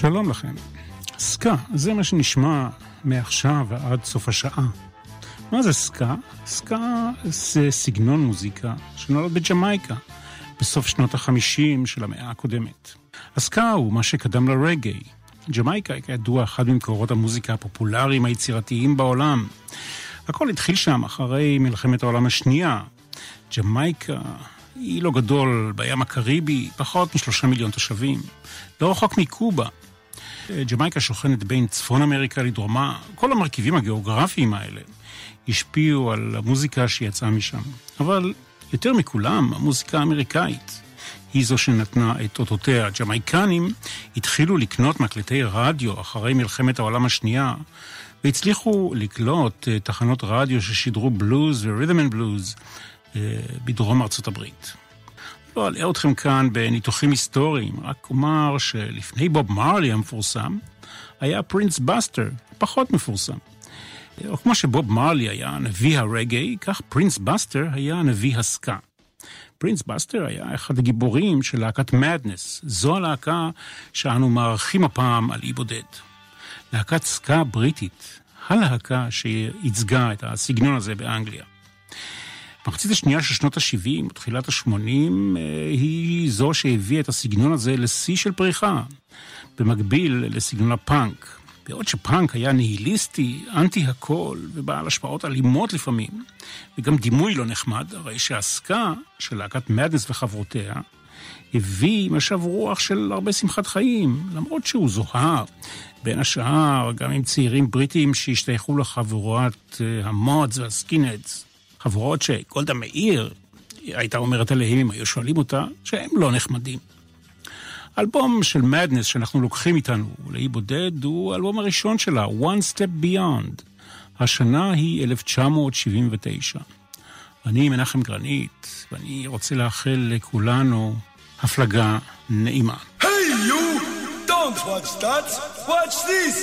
שלום לכם. סקה, זה מה שנשמע מעכשיו ועד סוף השעה. מה זה סקה? סקה זה סגנון מוזיקה שנולד בג'מייקה, בסוף שנות החמישים של המאה הקודמת. הסקה הוא מה שקדם לרגעי. ג'מייקה היא כידוע אחד ממקורות המוזיקה הפופולריים היצירתיים בעולם. הכל התחיל שם אחרי מלחמת העולם השנייה. ג'מייקה היא לא גדול בים הקריבי, פחות משלושה מיליון תושבים. לא רחוק מקובה. ג'מייקה שוכנת בין צפון אמריקה לדרומה. כל המרכיבים הגיאוגרפיים האלה השפיעו על המוזיקה שיצאה משם. אבל יותר מכולם, המוזיקה האמריקאית היא זו שנתנה את אותותיה. הג'מייקנים התחילו לקנות מקלטי רדיו אחרי מלחמת העולם השנייה, והצליחו לקלוט אה, תחנות רדיו ששידרו בלוז ו rhythm and blues בדרום ארצות הברית. לא אלאה אתכם כאן בניתוחים היסטוריים, רק אומר שלפני בוב מרלי המפורסם, היה פרינס בסטר, פחות מפורסם. או כמו שבוב מרלי היה נביא הרגאיי, כך פרינס בסטר היה נביא הסקה. פרינס בסטר היה אחד הגיבורים של להקת מדנס. זו הלהקה שאנו מארחים הפעם על אי בודד. להקת סקה בריטית, הלהקה שייצגה את הסגנון הזה באנגליה. במחצית השנייה של שנות ה-70 ותחילת ה-80 אה, היא זו שהביאה את הסגנון הזה לשיא של פריחה, במקביל לסגנון הפאנק. בעוד שפאנק היה ניהיליסטי, אנטי הכל, ובעל השפעות אלימות לפעמים, וגם דימוי לא נחמד, הרי שהסקה של להקת מדנס וחברותיה הביא משב רוח של הרבה שמחת חיים, למרות שהוא זוהר, בין השאר גם עם צעירים בריטים שהשתייכו לחבורת אה, המודס והסקינדס. חבורות שגולדה מאיר הייתה אומרת עליהם, אם היו שואלים אותה, שהם לא נחמדים. האלבום של מדנס שאנחנו לוקחים איתנו לאי בודד הוא האלבום הראשון שלה, One Step Beyond. השנה היא 1979. אני מנחם גרנית, ואני רוצה לאחל לכולנו הפלגה נעימה. Hey you! Don't watch that! Watch this!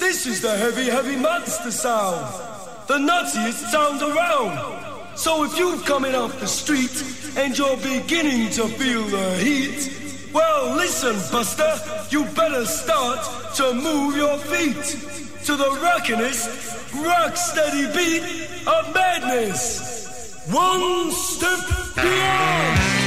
This is the heavy heavy monster sound! the nuttiest sound around. So if you've coming off the street and you're beginning to feel the heat, well, listen, Buster, you better start to move your feet to the rockinest, rock steady beat of madness. One step beyond.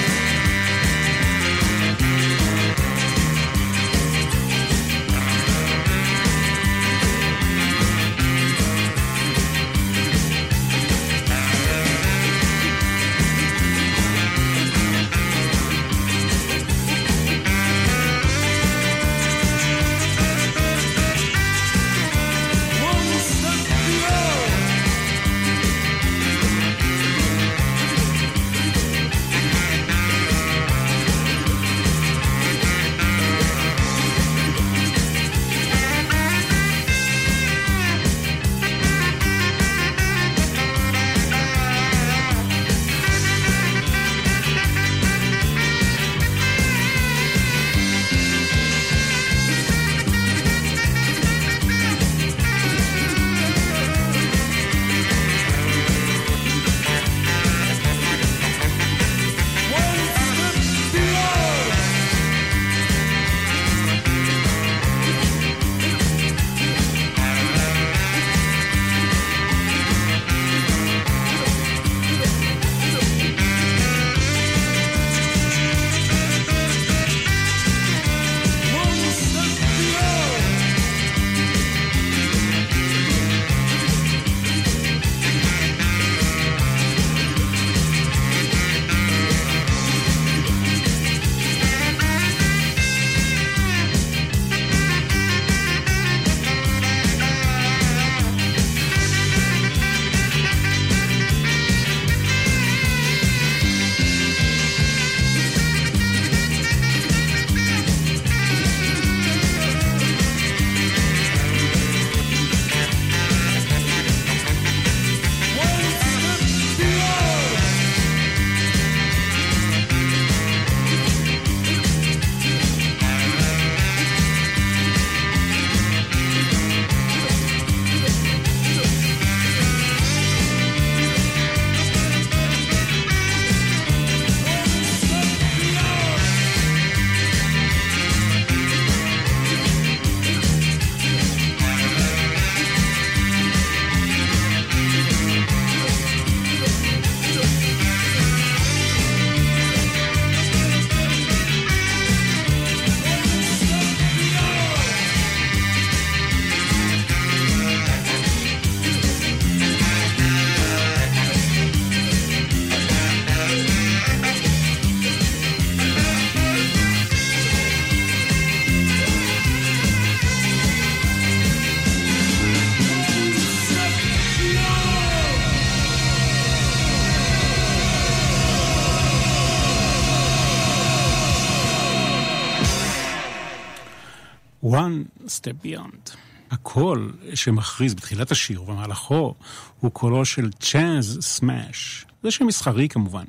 One Step Beyond. הקול שמכריז בתחילת השיר ובמהלכו הוא קולו של צ'אז סמאש. זה שם מסחרי כמובן.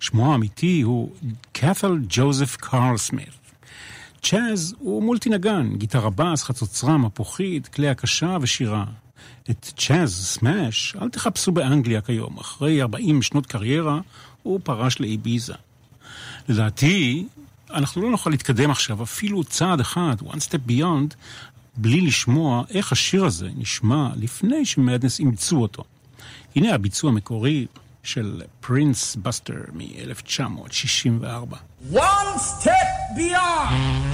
שמו האמיתי הוא קת'ל ג'וזף קארל סמית. צ'אז הוא מולטי נגן, גיטרה בס, חצוצרה, מפוחית, כלי הקשה ושירה. את צ'אז סמאש אל תחפשו באנגליה כיום. אחרי 40 שנות קריירה הוא פרש לאיביזה. לדעתי, אנחנו לא נוכל להתקדם עכשיו אפילו צעד אחד, one step beyond, בלי לשמוע איך השיר הזה נשמע לפני שמדנס אימצו אותו. הנה הביצוע המקורי של פרינס בסטר מ-1964. One step beyond!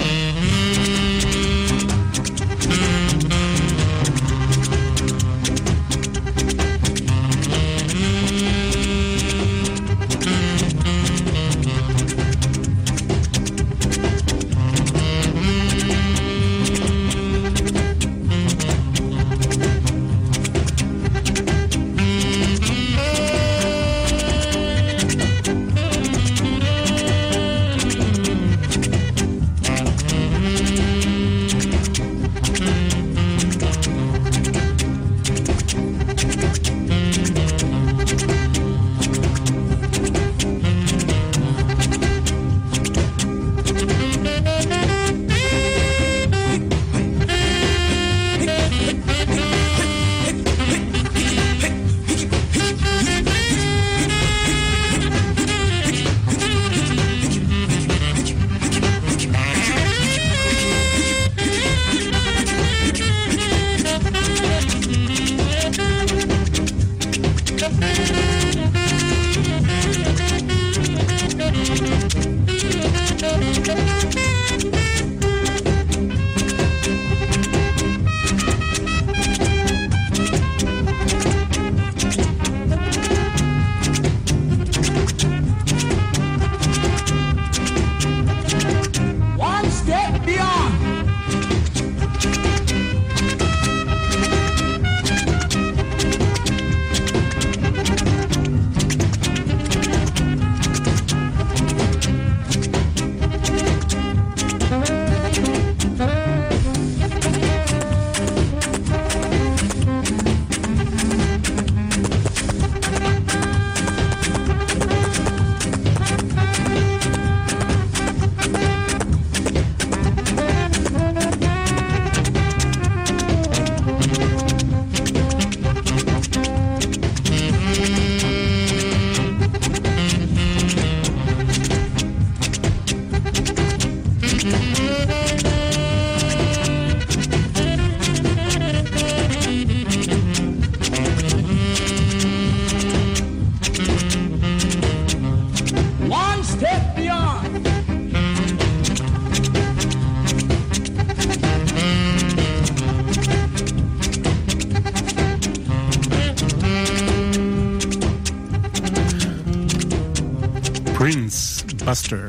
בסטר,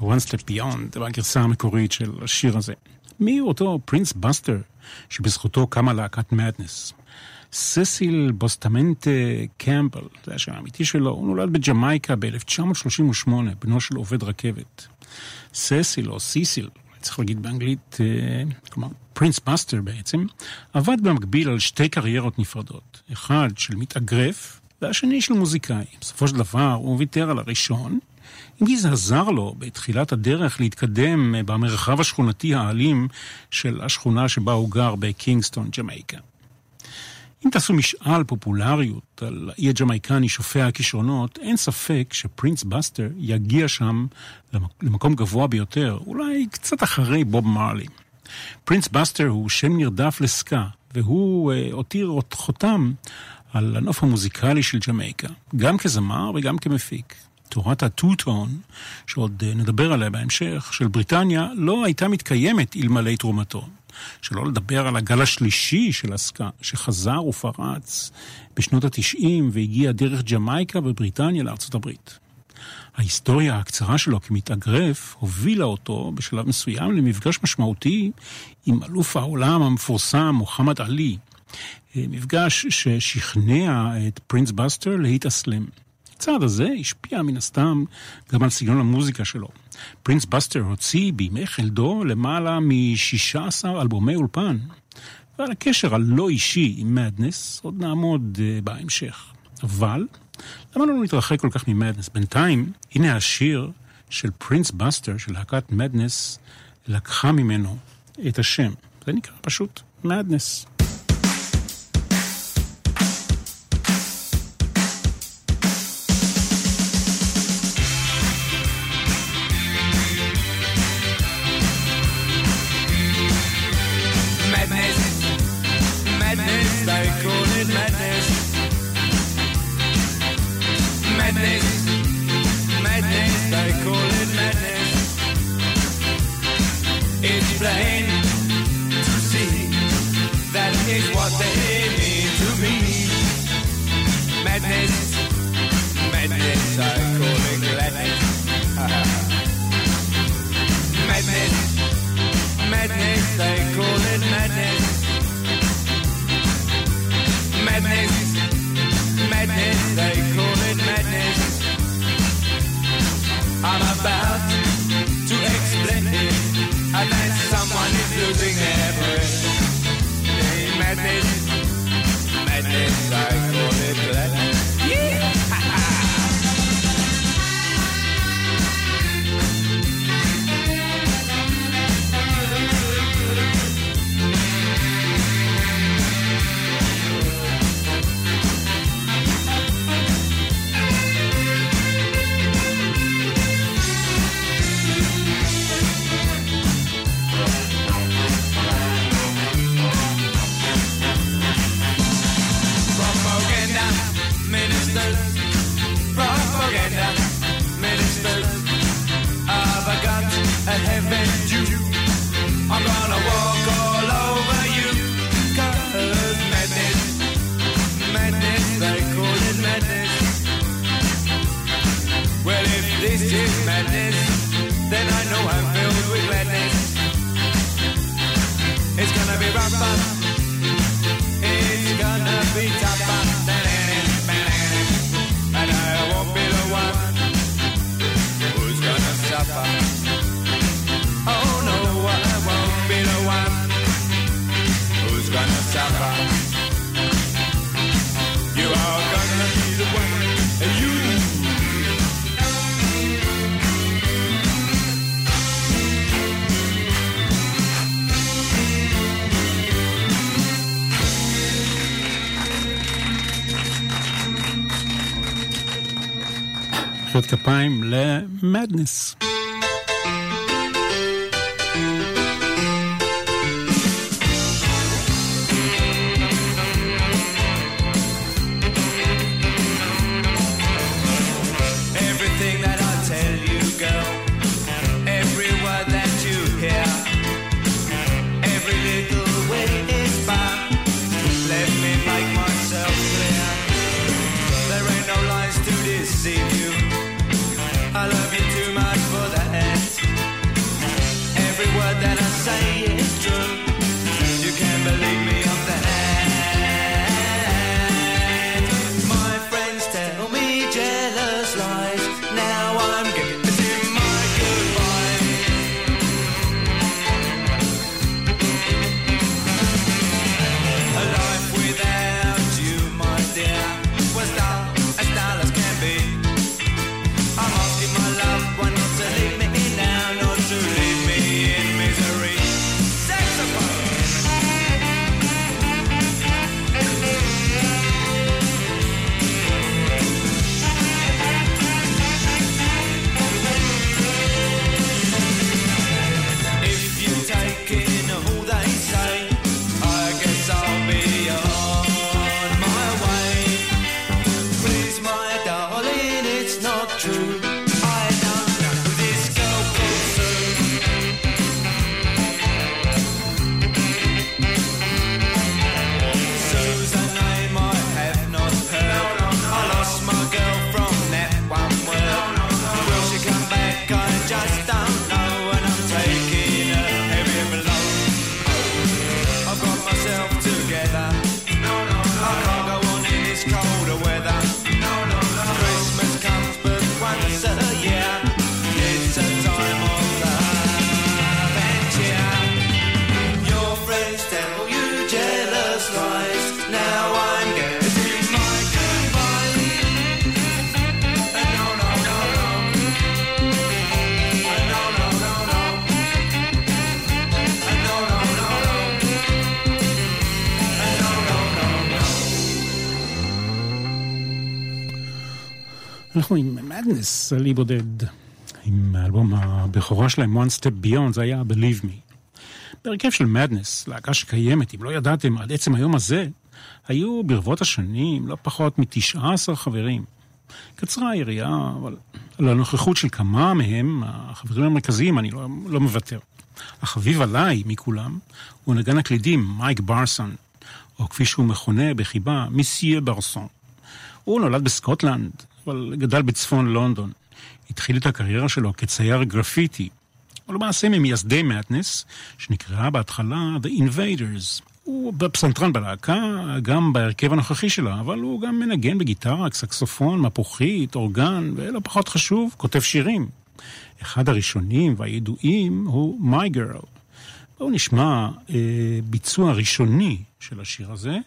One Step Beyond, בגרסה המקורית של השיר הזה. מי הוא אותו פרינס בסטר שבזכותו קמה להקת מדנס? ססיל בוסטמנטה קמפל, זה השם האמיתי שלו, הוא נולד בג'מייקה ב-1938, בנו של עובד רכבת. ססיל או סיסיל, צריך להגיד באנגלית, אה, כלומר פרינס בסטר בעצם, עבד במקביל על שתי קריירות נפרדות. אחד של מתאגרף והשני של מוזיקאי. בסופו של דבר הוא ויתר על הראשון אם כי זה עזר לו בתחילת הדרך להתקדם במרחב השכונתי האלים של השכונה שבה הוא גר בקינגסטון, ג'מייקה. אם תעשו משאל פופולריות על האי הג'מייקני שופע הכישרונות, אין ספק שפרינס בסטר יגיע שם למקום גבוה ביותר, אולי קצת אחרי בוב מרלי. פרינס בסטר הוא שם נרדף לסקה, והוא uh, הותיר חותם על הנוף המוזיקלי של ג'מייקה, גם כזמר וגם כמפיק. תורת הטו-טון, שעוד אה, נדבר עליה בהמשך, של בריטניה, לא הייתה מתקיימת אלמלא תרומתו. שלא לדבר על הגל השלישי של הסקה, שחזר ופרץ בשנות התשעים והגיע דרך ג'מייקה ובריטניה לארצות הברית. ההיסטוריה הקצרה שלו כמתאגרף הובילה אותו בשלב מסוים למפגש משמעותי עם אלוף העולם המפורסם מוחמד עלי. אה, מפגש ששכנע את פרינס בסטר להתאסלם. הצעד הזה השפיע מן הסתם גם על סגנון המוזיקה שלו. פרינס בסטר הוציא בימי חלדו למעלה מ-16 אלבומי אולפן. ועל הקשר הלא אישי עם מדנס עוד נעמוד uh, בהמשך. אבל למה לא נתרחק כל כך ממדנס? בינתיים, הנה השיר של פרינס בסטר, של להקת מדנס, לקחה ממנו את השם. זה נקרא פשוט מדנס. Madness. אנחנו עם מדנס, עלי בודד, עם האלבום הבכורה שלהם, One Step Beyond, זה היה Believe Me. בהרכב של מדנס, להקה שקיימת, אם לא ידעתם, עד עצם היום הזה, היו ברבות השנים לא פחות מ-19 חברים. קצרה היריעה, אבל על הנוכחות של כמה מהם, החברים המרכזיים, אני לא, לא מוותר. החביב עליי מכולם הוא נגן הקלידים מייק ברסון, או כפי שהוא מכונה בחיבה, מיסיה ברסון. הוא נולד בסקוטלנד, אבל גדל בצפון לונדון. התחיל את הקריירה שלו כצייר גרפיטי. הוא למעשה ממייסדי מאטנס, שנקראה בהתחלה The Invaders. הוא בפסנתרן בלהקה, גם בהרכב הנוכחי שלה, אבל הוא גם מנגן בגיטרה, סקסופון, מפוחית, אורגן, ולא פחות חשוב, כותב שירים. אחד הראשונים והידועים הוא My Girl. בואו נשמע אה, ביצוע ראשוני של השיר הזה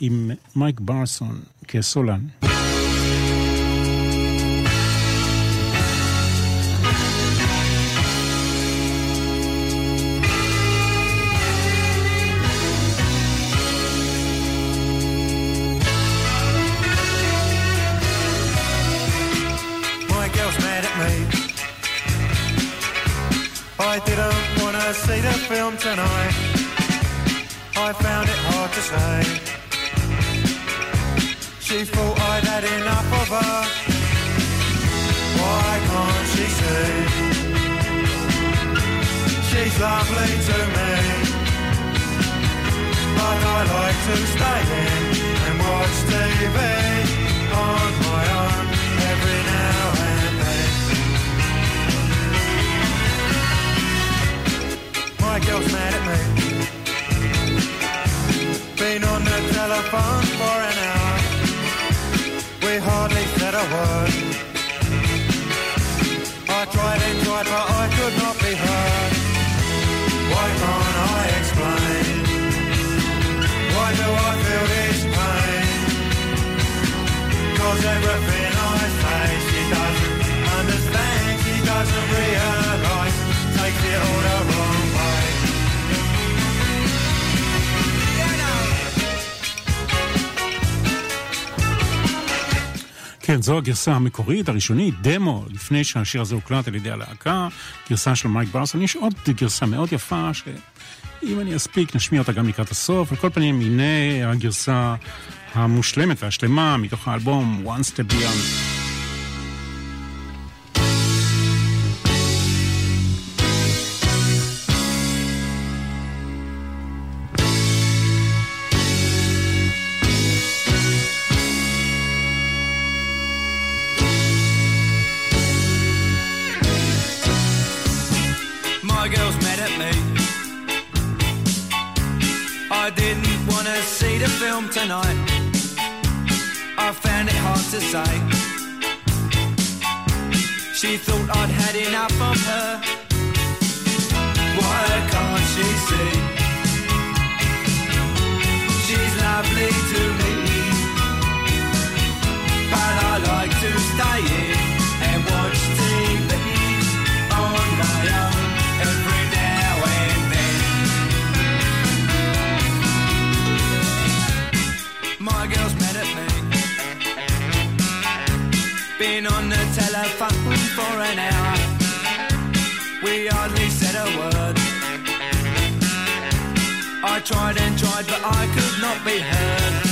עם מייק ברסון כסולן. Film tonight. I found it hard to say. She thought I'd had enough of her. Why can't she see? She's lovely to me. But I like to stay in and watch TV on girl's mad at me. Been on the telephone for an hour. We hardly said a word. כן, זו הגרסה המקורית, הראשונית, דמו, לפני שהשיר הזה הוקלט על ידי הלהקה, גרסה של מייק ברסון. יש עוד גרסה מאוד יפה, שאם אני אספיק, נשמיע אותה גם לקראת הסוף. על כל פנים, הנה הגרסה המושלמת והשלמה מתוך האלבום One Step Beyond. Tonight. I found it hard to say. She thought I'd had enough of her. Tried and tried, but I could not be heard.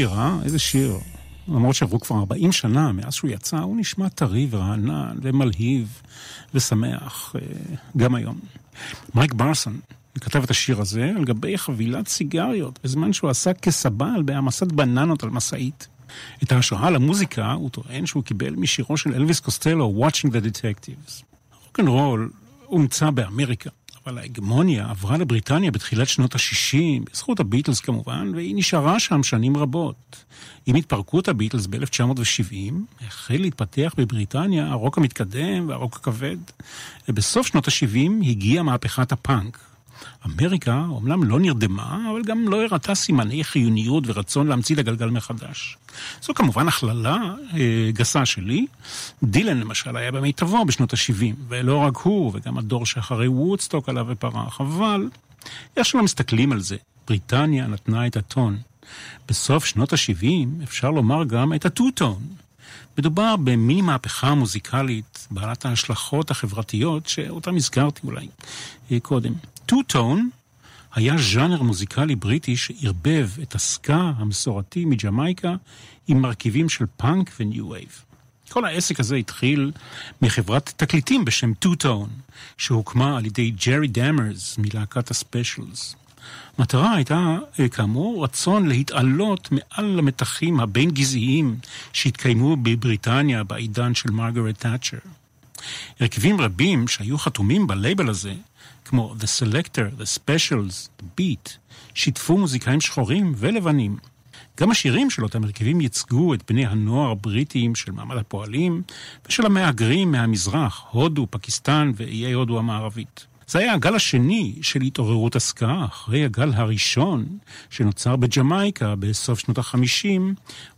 שיר, אה? איזה שיר. למרות שעברו כבר 40 שנה מאז שהוא יצא, הוא נשמע טרי ורענן ומלהיב ושמח אה, גם היום. מייק בארסון כתב את השיר הזה על גבי חבילת סיגריות, בזמן שהוא עסק כסבל בהעמסת בננות על משאית. את ההשראה למוזיקה הוא טוען שהוא קיבל משירו של אלוויס קוסטלו, Watching the Detectives. רוקנרול הומצא באמריקה, אבל ההגמוניה עברה לבריטניה בתחילת שנות ה-60, בזכות הביטלס כמובן, והיא נשארה שם שנים רבות. עם התפרקות הביטלס ב-1970, החל להתפתח בבריטניה הרוק המתקדם והרוק הכבד. ובסוף שנות ה-70 הגיעה מהפכת הפאנק. אמריקה אומנם לא נרדמה, אבל גם לא הראתה סימני חיוניות ורצון להמציא את הגלגל מחדש. זו כמובן הכללה אה, גסה שלי. דילן למשל היה במיטבו בשנות ה-70, ולא רק הוא, וגם הדור שאחרי וודסטוק עליו ופרח, אבל איך שלא מסתכלים על זה, בריטניה נתנה את הטון. בסוף שנות ה-70 אפשר לומר גם את הטו-טון. מדובר במיני מהפכה מוזיקלית בעלת ההשלכות החברתיות שאותן הזכרתי אולי אה, קודם. Two-Tone היה ז'אנר מוזיקלי בריטי שערבב את הסקה המסורתי מג'מייקה עם מרכיבים של פאנק ו-New Wave. כל העסק הזה התחיל מחברת תקליטים בשם Two-Tone, שהוקמה על ידי ג'רי דמרס מלהקת הספיישלס. המטרה הייתה, אה, כאמור, רצון להתעלות מעל המתחים הבין-גזעיים שהתקיימו בבריטניה בעידן של מרגרט תאצ'ר. הרכבים רבים שהיו חתומים בלייבל הזה, כמו The Selector, The Specials, The Beat, שיתפו מוזיקאים שחורים ולבנים. גם השירים של אותם הרכבים ייצגו את בני הנוער הבריטיים של מעמד הפועלים ושל המהגרים מהמזרח, הודו, פקיסטן ואיי הודו המערבית. זה היה הגל השני של התעוררות הסקה, אחרי הגל הראשון שנוצר בג'מייקה בסוף שנות ה-50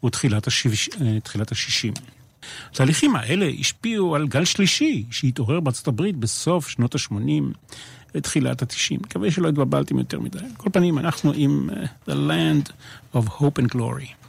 ותחילת ה-60. התהליכים האלה השפיעו על גל שלישי שהתעורר בארצות הברית בסוף שנות ה-80 ותחילת ה-90. מקווה שלא התבלבלתם יותר מדי. על כל פנים, אנחנו עם uh, The Land of Hope and Glory.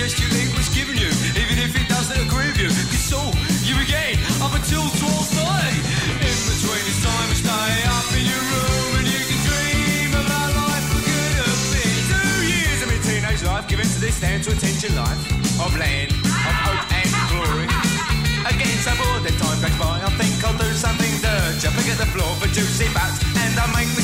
gesture it was given you, even if it doesn't agree with you. Cause so you regain up until 12.30. In between, it's time to stay up in your room and you can dream about life for good or been. Two years of my teenage life given to this stand to attention life of land, of hope and glory. Again, so bored that time goes by, I think I'll do something dirty. I pick at the floor for juicy bats and I make me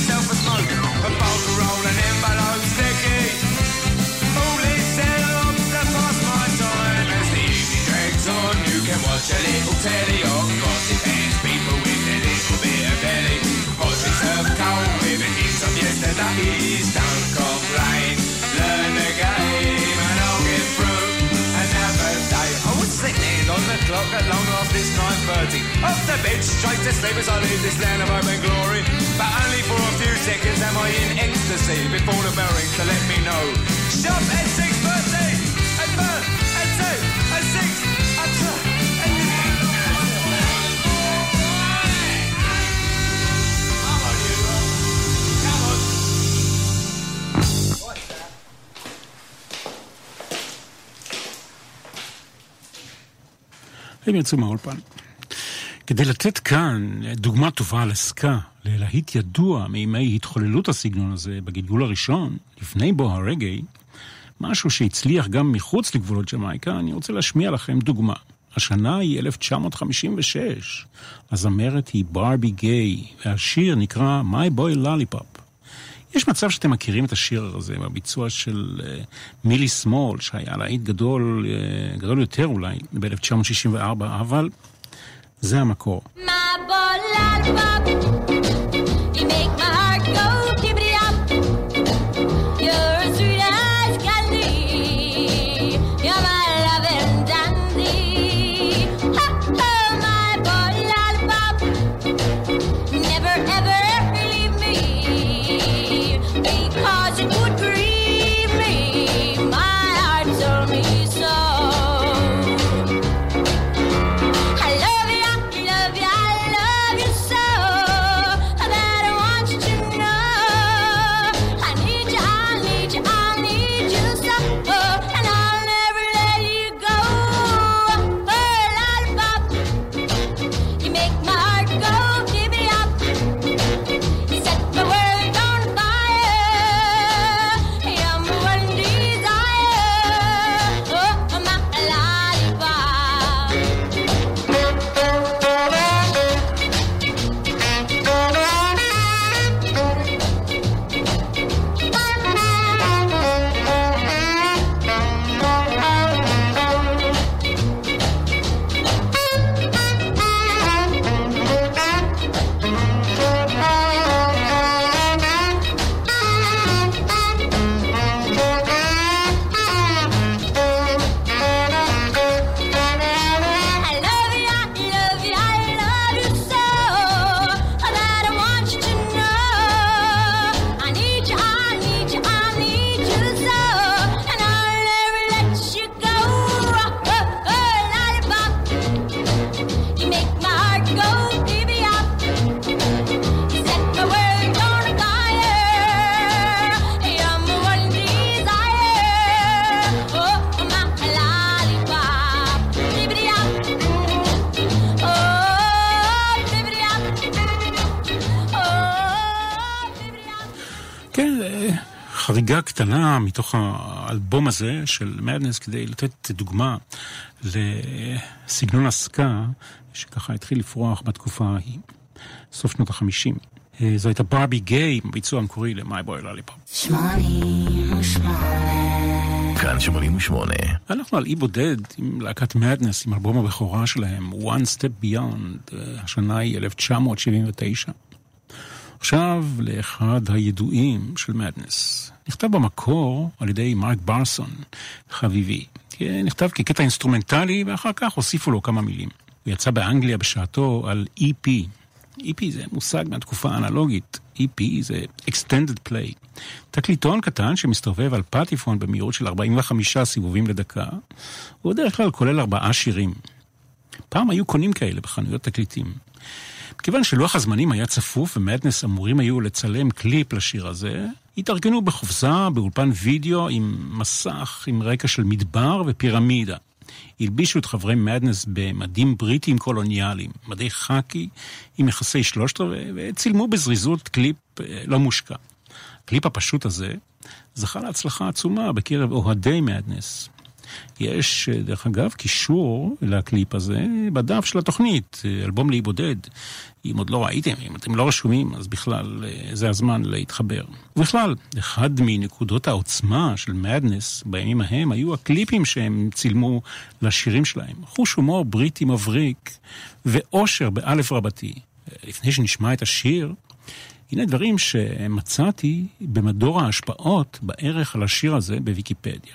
watch a little telly or gossip hands people with a little bit of belly. Horses serve cold with a kiss of yesterdays. Don't complain, learn the game and I'll get through another day. I was sitting on the clock at long last this 9.30. Off the bed, straight to sleep as I leave this land of open glory. But only for a few seconds am I in ecstasy before the bell rings to let me know. Shop at 6 הם יצאו מהאולפן. כדי לתת כאן דוגמה טובה לסקה, ללהיט ידוע מימי התחוללות הסגנון הזה בגלגול הראשון, לפני בו הרגעי, משהו שהצליח גם מחוץ לגבולות ג'מייקה, אני רוצה להשמיע לכם דוגמה. השנה היא 1956, הזמרת היא ברבי גיי, והשיר נקרא My Boy Lollipop. יש מצב שאתם מכירים את השיר הזה בביצוע של uh, מילי סמול, שהיה להיט גדול, uh, גדול יותר אולי, ב-1964, אבל זה המקור. My boy lollipop חריגה קטנה מתוך האלבום הזה של מדנס כדי לתת דוגמה לסגנון הסקה שככה התחיל לפרוח בתקופה ההיא, סוף שנות החמישים. אה, זו הייתה ברבי גיי, ביצוע המקורי ל-My Boy Lollipop. 88 כאן 88. אנחנו על אי בודד עם להקת מדנס, עם אלבום הבכורה שלהם, One Step Beyond, אה, השנה היא 1979. עכשיו לאחד הידועים של מדנס. נכתב במקור על ידי מרק ברסון, חביבי. נכתב כקטע אינסטרומנטלי, ואחר כך הוסיפו לו כמה מילים. הוא יצא באנגליה בשעתו על EP. EP זה מושג מהתקופה האנלוגית. EP זה Extended Play. תקליטון קטן שמסתובב על פטיפון במהירות של 45 סיבובים לדקה, הוא בדרך כלל כולל ארבעה שירים. פעם היו קונים כאלה בחנויות תקליטים. כיוון שלוח הזמנים היה צפוף ומדנס אמורים היו לצלם קליפ לשיר הזה, התארגנו בחופזה באולפן וידאו עם מסך עם רקע של מדבר ופירמידה. הלבישו את חברי מדנס במדים בריטיים קולוניאליים, מדי חאקי עם מכנסי שלושת רבעי, וצילמו בזריזות קליפ אה, לא מושקע. הקליפ הפשוט הזה זכה להצלחה עצומה בקרב אוהדי מדנס. יש, דרך אגב, קישור לקליפ הזה בדף של התוכנית, אלבום לאי בודד. אם עוד לא ראיתם, אם אתם לא רשומים, אז בכלל זה הזמן להתחבר. ובכלל, אחד מנקודות העוצמה של מדנס בימים ההם היו הקליפים שהם צילמו לשירים שלהם. חוש הומור בריטי מבריק ואושר באלף רבתי. לפני שנשמע את השיר, הנה דברים שמצאתי במדור ההשפעות בערך על השיר הזה בוויקיפדיה.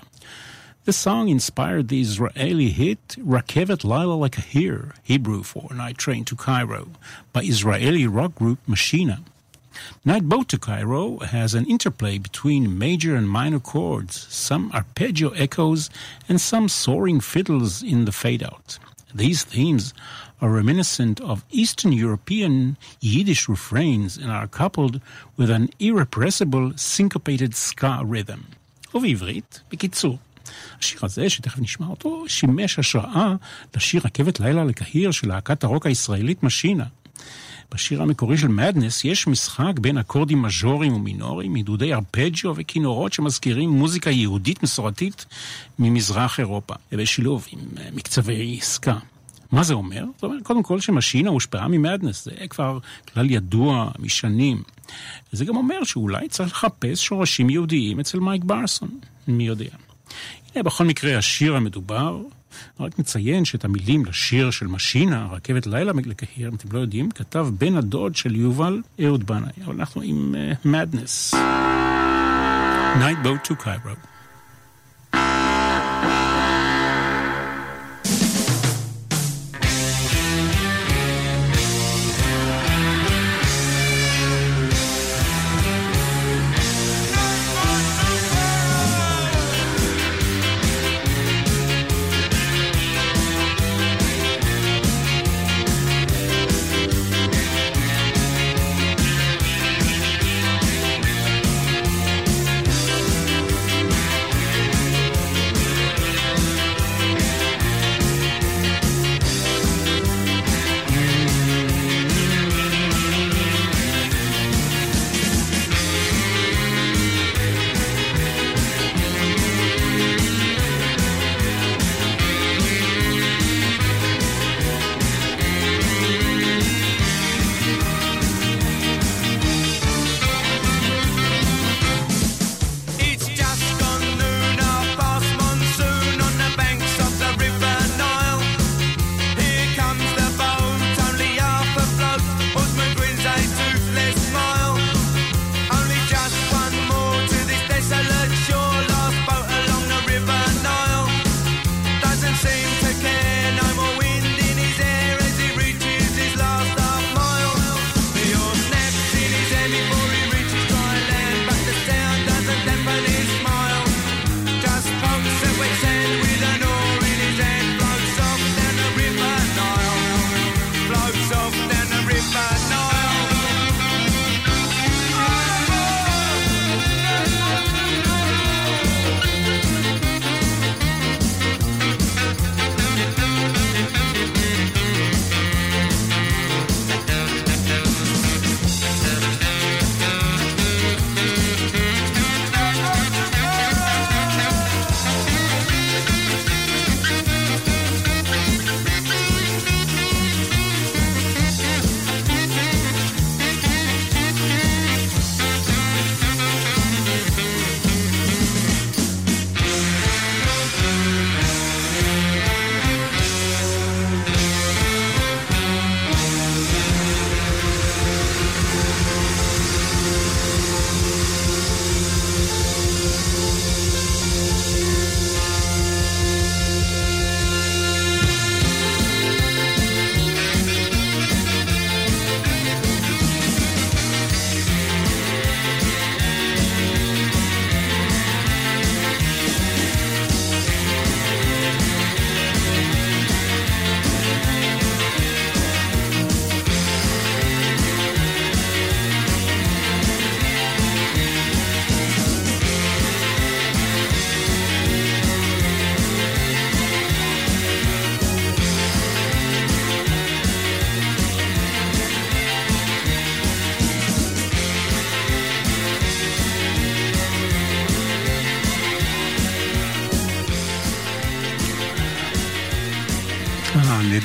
The song inspired the Israeli hit Rakevet Laila Lakahir, Hebrew for Night Train to Cairo, by Israeli rock group Machina. Night Boat to Cairo has an interplay between major and minor chords, some arpeggio echoes, and some soaring fiddles in the fade out. These themes are reminiscent of Eastern European Yiddish refrains and are coupled with an irrepressible syncopated ska rhythm. ובעברית, בקיצור, השיר הזה, שתכף נשמע אותו, שימש השראה לשיר רכבת לילה לקהיר של להקת הרוק הישראלית משינה. בשיר המקורי של מדנס יש משחק בין אקורדים מז'וריים ומינוריים, עידודי ארפג'יו וכינורות שמזכירים מוזיקה יהודית מסורתית ממזרח אירופה, ובשילוב עם אה, מקצבי עסקה. מה זה אומר? זאת אומרת, קודם כל שמשינה הושפעה ממדנס, זה כבר כלל ידוע משנים. זה גם אומר שאולי צריך לחפש שורשים יהודיים אצל מייק ברסון, מי יודע. הנה, בכל מקרה, השיר המדובר, רק נציין שאת המילים לשיר של משינה, רכבת לילה לקהיר, אם אתם לא יודעים, כתב בן הדוד של יובל אהוד בנאי. אבל אנחנו עם מדנס. Uh, Night Boat to Cairo.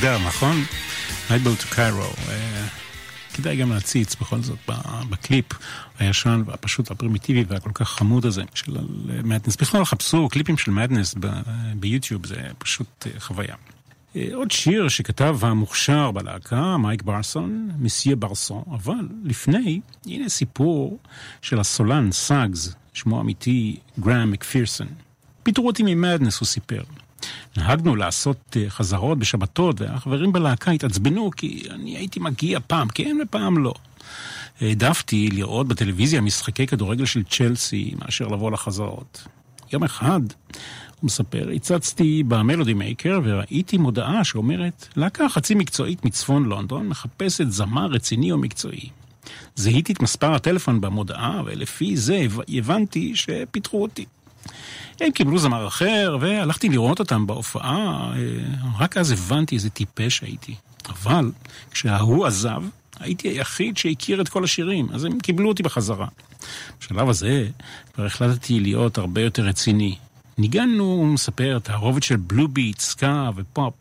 נהדר, נכון? Nightboat to Cairo. אה, כדאי גם להציץ בכל זאת בקליפ הישן והפשוט הפרימיטיבי והכל כך חמוד הזה של מדנס. בכלל חפשו קליפים של מדנס ביוטיוב, זה פשוט אה, חוויה. אה, עוד שיר שכתב המוכשר בלהקה, מייק ברסון, מסייה ברסון, אבל לפני, הנה סיפור של הסולן סאגס, שמו אמיתי גראם מקפירסון. פיטרו אותי ממדנס, הוא סיפר. נהגנו לעשות אה, חזרות בשבתות, והחברים בלהקה התעצבנו כי אני הייתי מגיע פעם כן ופעם לא. העדפתי לראות בטלוויזיה משחקי כדורגל של צ'לסי מאשר לבוא לחזרות. יום אחד, הוא מספר, הצצתי במלודי מייקר וראיתי מודעה שאומרת, להקה חצי מקצועית מצפון לונדון מחפשת זמר רציני או מקצועי. זיהיתי את מספר הטלפון במודעה, ולפי זה הבנתי שפיטרו אותי. הם קיבלו זמר אחר, והלכתי לראות אותם בהופעה, אה, רק אז הבנתי איזה טיפש הייתי. אבל כשההוא עזב, הייתי היחיד שהכיר את כל השירים, אז הם קיבלו אותי בחזרה. בשלב הזה כבר החלטתי להיות הרבה יותר רציני. ניגנו, הוא מספר, תערובת של בלו ביט, סקה ופופ,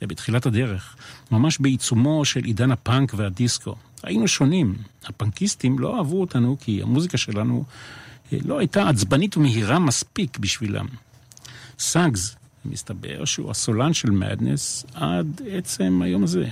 זה בתחילת הדרך, ממש בעיצומו של עידן הפאנק והדיסקו. היינו שונים. הפנקיסטים לא אהבו אותנו כי המוזיקה שלנו לא הייתה עצבנית ומהירה מספיק בשבילם. סאגס, מסתבר שהוא הסולן של מדנס עד עצם היום הזה.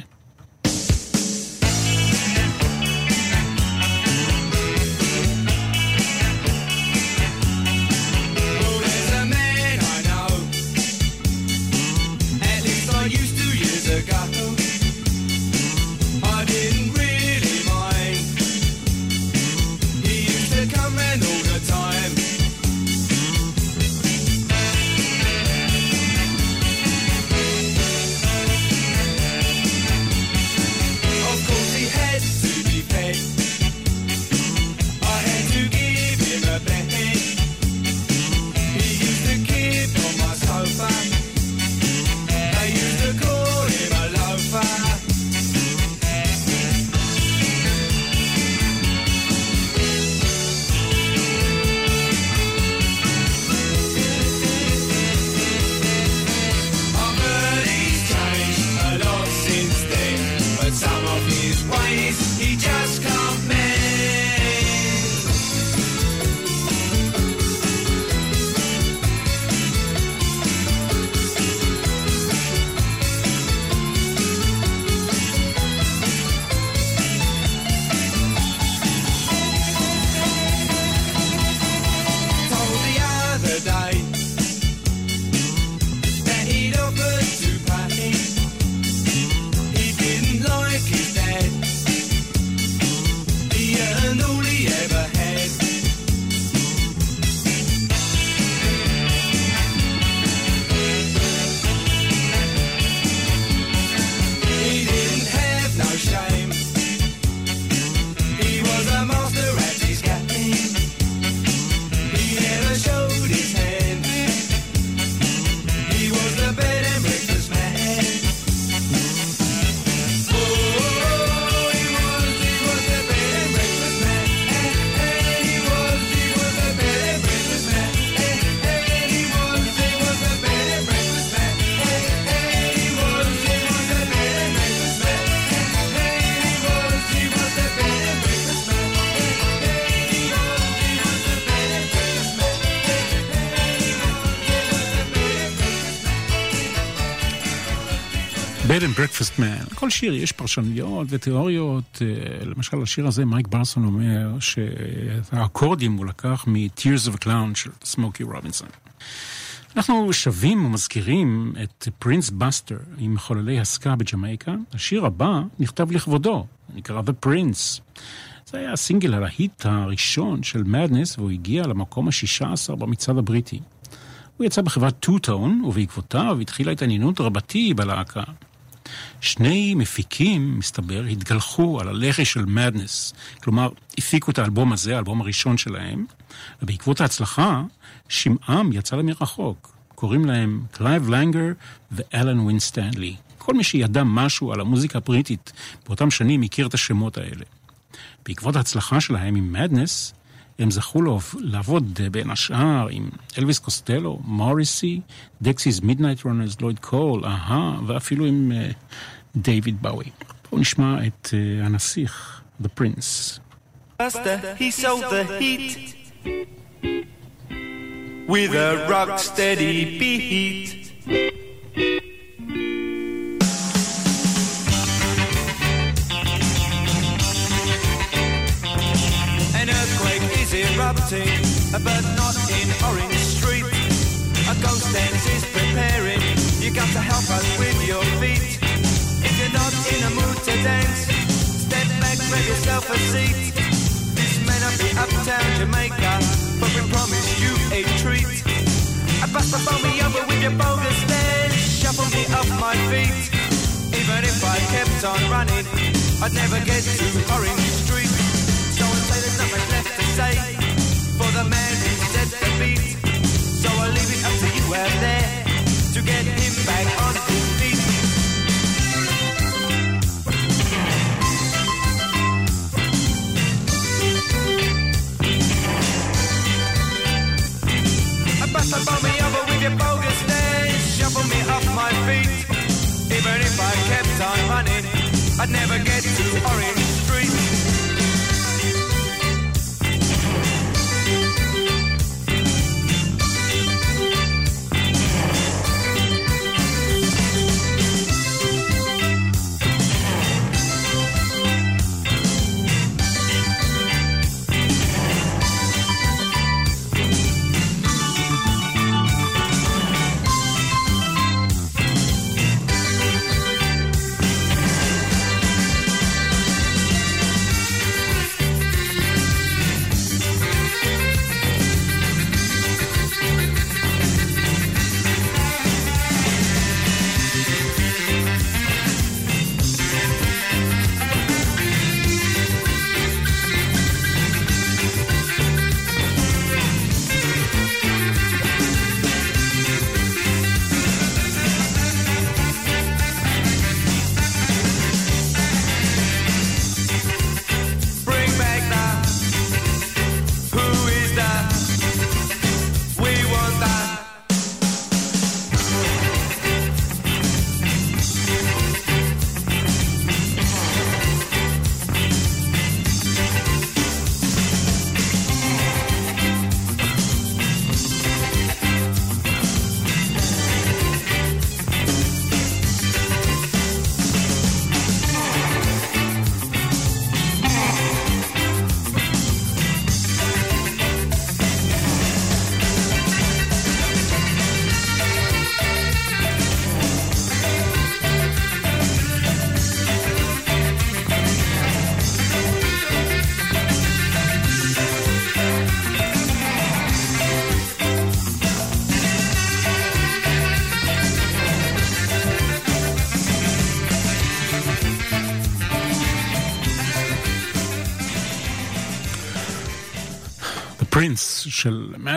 Breakfast Man. כל שיר יש פרשנויות ותיאוריות. אה, למשל, השיר הזה, מייק ברסון אומר שהאקורדים הוא לקח מ-Tears of a Clown של סמוקי רובינסון. אנחנו שבים ומזכירים את פרינס בסטר עם מחוללי הסקה בג'מייקה. השיר הבא נכתב לכבודו, נקרא The Prince. זה היה הסינגל הלהיט הראשון של מדנס והוא הגיע למקום השישה עשר במצעד הבריטי. הוא יצא בחברת Two-Tone ובעקבותיו התחילה התעניינות רבתי בלהקה. שני מפיקים, מסתבר, התגלחו על הלחי של מדנס. כלומר, הפיקו את האלבום הזה, האלבום הראשון שלהם, ובעקבות ההצלחה, שמעם יצא למרחוק. קוראים להם קלייב לנגר ואלן ווינסטנלי. כל מי שידע משהו על המוזיקה הבריטית באותם שנים הכיר את השמות האלה. בעקבות ההצלחה שלהם עם מדנס, הם זכו לעבוד בין השאר עם אלוויס קוסטלו, מוריסי, דקסיס מידנייט רונרס, לויד קול, אהה, ואפילו עם דייוויד באווי. בואו נשמע את uh, הנסיך, The Prince. Buster, with a rock steady beat. Erupting, but not in Orange Street. A ghost dance is preparing, you got to help us with your feet. If you're not in a mood to dance, step back, grab yourself a seat. This may not be uptown Jamaica, but we promise you a treat. I bust the phone me over with your bogus dance, shuffle me off my feet. Even if I kept on running, I'd never get to Orange Street. So and say there's nothing left to say for the man is dead beat. So I'll leave it up to you out there to get him back on.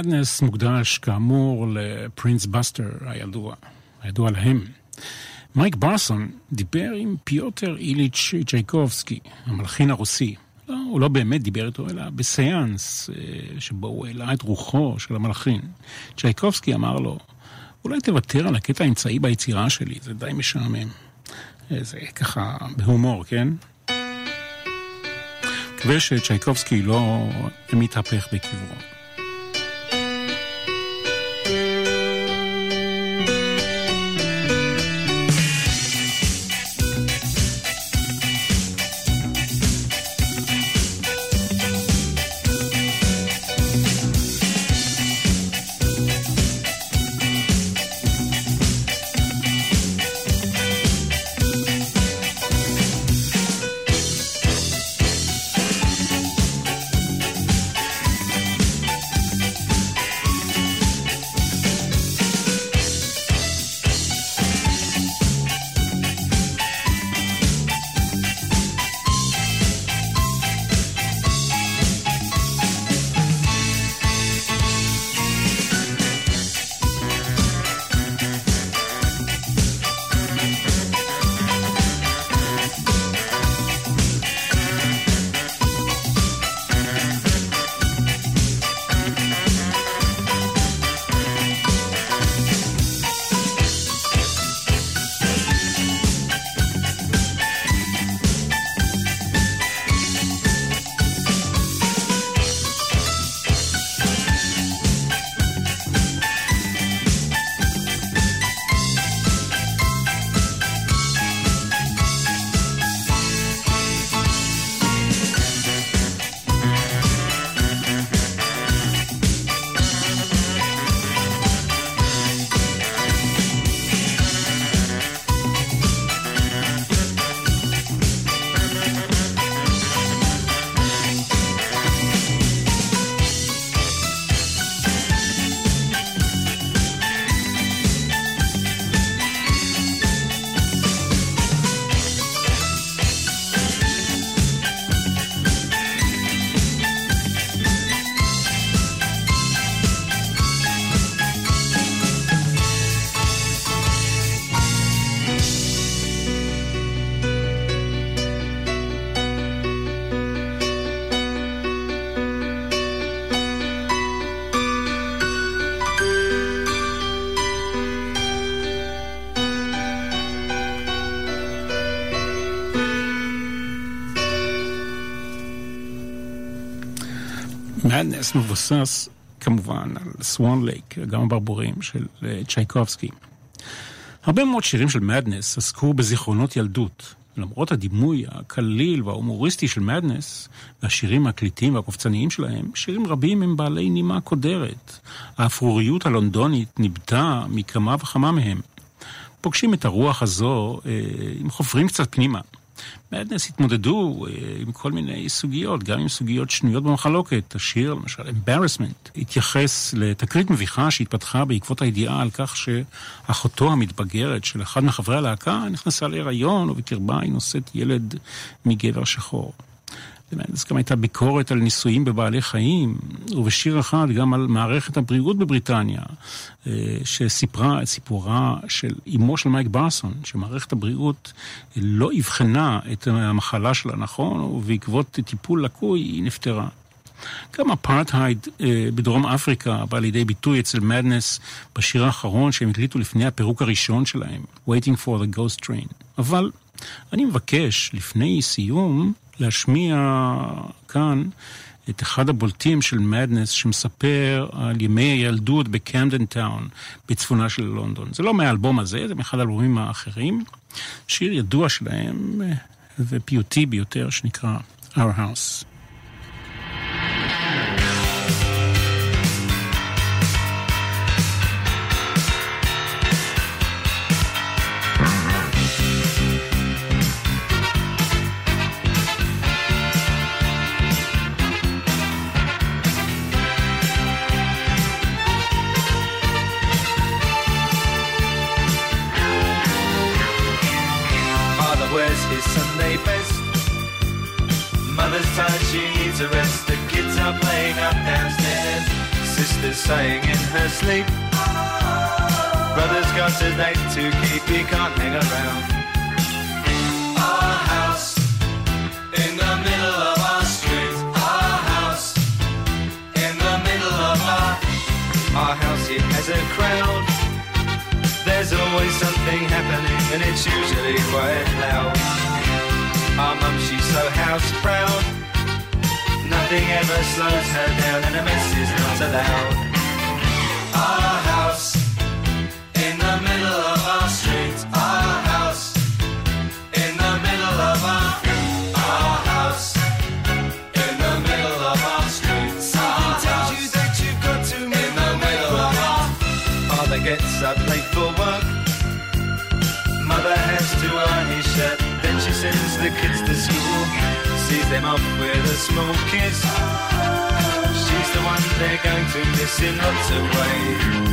מדנס מוקדש כאמור לפרינס בסטר הידוע, הידוע להם. מייק ברסון דיבר עם פיוטר איליץ' צ'ייקובסקי, המלחין הרוסי. לא, הוא לא באמת דיבר איתו, אלא בסיאנס אה, שבו הוא העלה את רוחו של המלחין. צ'ייקובסקי אמר לו, אולי תוותר על הקטע האמצעי ביצירה שלי, זה די משעמם. אה, זה ככה בהומור, כן? מקווה שצ'ייקובסקי לא מתהפך בקברו. מדנס מבוסס כמובן על Swan Lake, אגם הברבורים של אה, צ'ייקובסקי. הרבה מאוד שירים של מדנס עסקו בזיכרונות ילדות. למרות הדימוי הקליל וההומוריסטי של מדנס, והשירים הקליטים והקופצניים שלהם, שירים רבים הם בעלי נימה קודרת. האפרוריות הלונדונית ניבטה מכמה וכמה מהם. פוגשים את הרוח הזו אה, אם חופרים קצת פנימה. מדנס התמודדו אה, עם כל מיני סוגיות, גם עם סוגיות שנויות במחלוקת. השיר, למשל, Embarrassment, התייחס לתקרית מביכה שהתפתחה בעקבות הידיעה על כך שאחותו המתבגרת של אחד מחברי הלהקה נכנסה להיריון, ובקרבה היא נושאת ילד מגבר שחור. אז גם הייתה ביקורת על ניסויים בבעלי חיים, ובשיר אחד גם על מערכת הבריאות בבריטניה, אה, שסיפרה את סיפורה של אמו של מייק ברסון, שמערכת הבריאות לא אבחנה את המחלה שלה נכון, ובעקבות טיפול לקוי היא נפטרה. גם אפרטהייד אה, בדרום אפריקה בא לידי ביטוי אצל מדנס בשיר האחרון שהם הקליטו לפני הפירוק הראשון שלהם, Waiting for the Ghost Train. אבל אני מבקש, לפני סיום, להשמיע כאן את אחד הבולטים של מדנס שמספר על ימי הילדות בקמדן טאון בצפונה של לונדון. זה לא מהאלבום הזה, זה מאחד האלבומים האחרים. שיר ידוע שלהם ופיוטי ביותר שנקרא Our House. Saying in her sleep. Brother's got a date to keep, he can't hang around. Our house in the middle of our street. Our house in the middle of our our house. It has a crowd. There's always something happening, and it's usually quite loud. Our mum, she's so house proud. Nothing ever slows her down, and a mess is not allowed. Our house in the middle of the kids to school. Sees them off with a small kiss She's the one they're going to miss in lots of ways.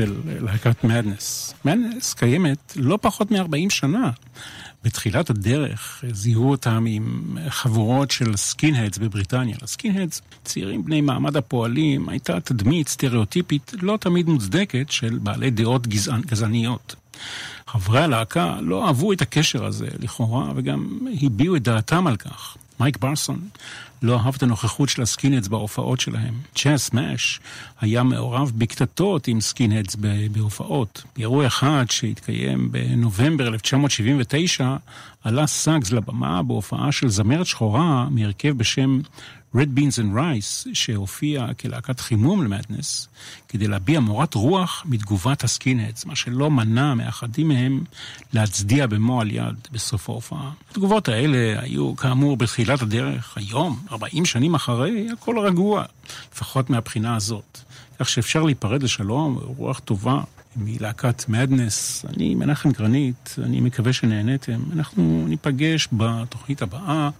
של להקת מדנס. מדנס קיימת לא פחות מ-40 שנה. בתחילת הדרך זיהו אותם עם חבורות של skinheads בבריטניה. ל-skinheads, צעירים בני מעמד הפועלים, הייתה תדמית סטריאוטיפית לא תמיד מוצדקת של בעלי דעות גזענ... גזעניות. חברי הלהקה לא אהבו את הקשר הזה, לכאורה, וגם הביעו את דעתם על כך. מייק ברסון לא אהב את הנוכחות של ה-skinheads בהופעות שלהם. צ'אס סמאש היה מעורב בקטטות עם skinheads בהופעות. באירוע אחד שהתקיים בנובמבר 1979, עלה סאגס לבמה בהופעה של זמרת שחורה מהרכב בשם Red Beans and Rice, שהופיע כלהקת חימום ל Madness, כדי להביע מורת רוח מתגובת ה skinheads, מה שלא מנע מאחדים מהם להצדיע במועל יד בסוף ההופעה. התגובות האלה היו כאמור בתחילת הדרך, היום, 40 שנים אחרי, הכל רגוע, לפחות מהבחינה הזאת. כך שאפשר להיפרד לשלום, רוח טובה. מלהקת מדנס, אני מנחם גרנית, אני מקווה שנהניתם. אנחנו ניפגש בתוכנית הבאה.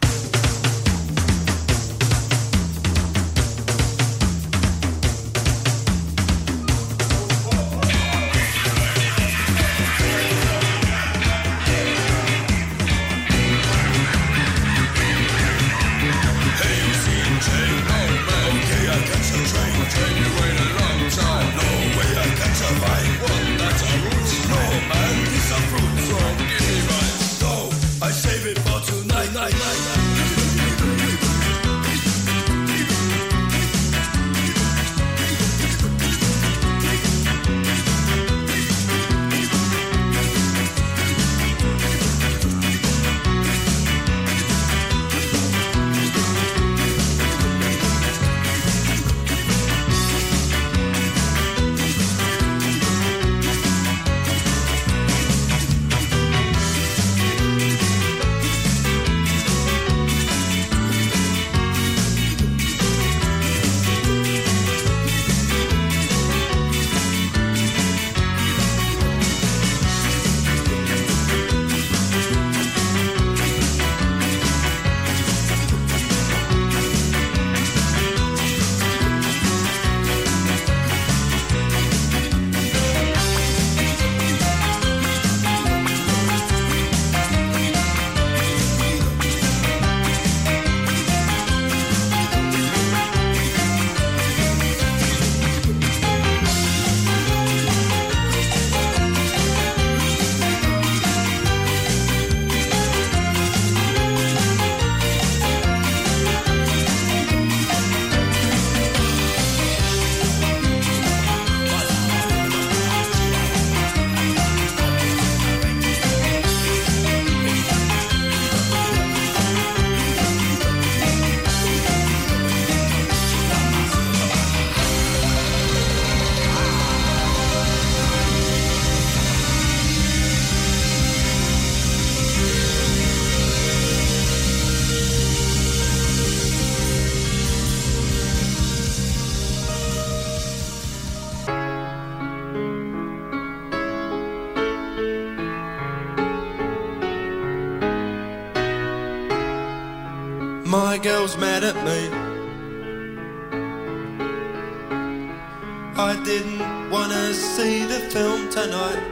Tonight.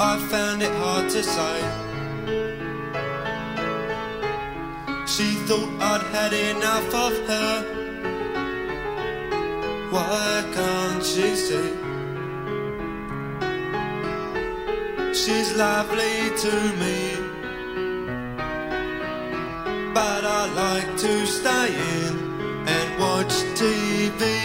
I found it hard to say. She thought I'd had enough of her. Why can't she see? She's lovely to me but I like to stay in and watch TV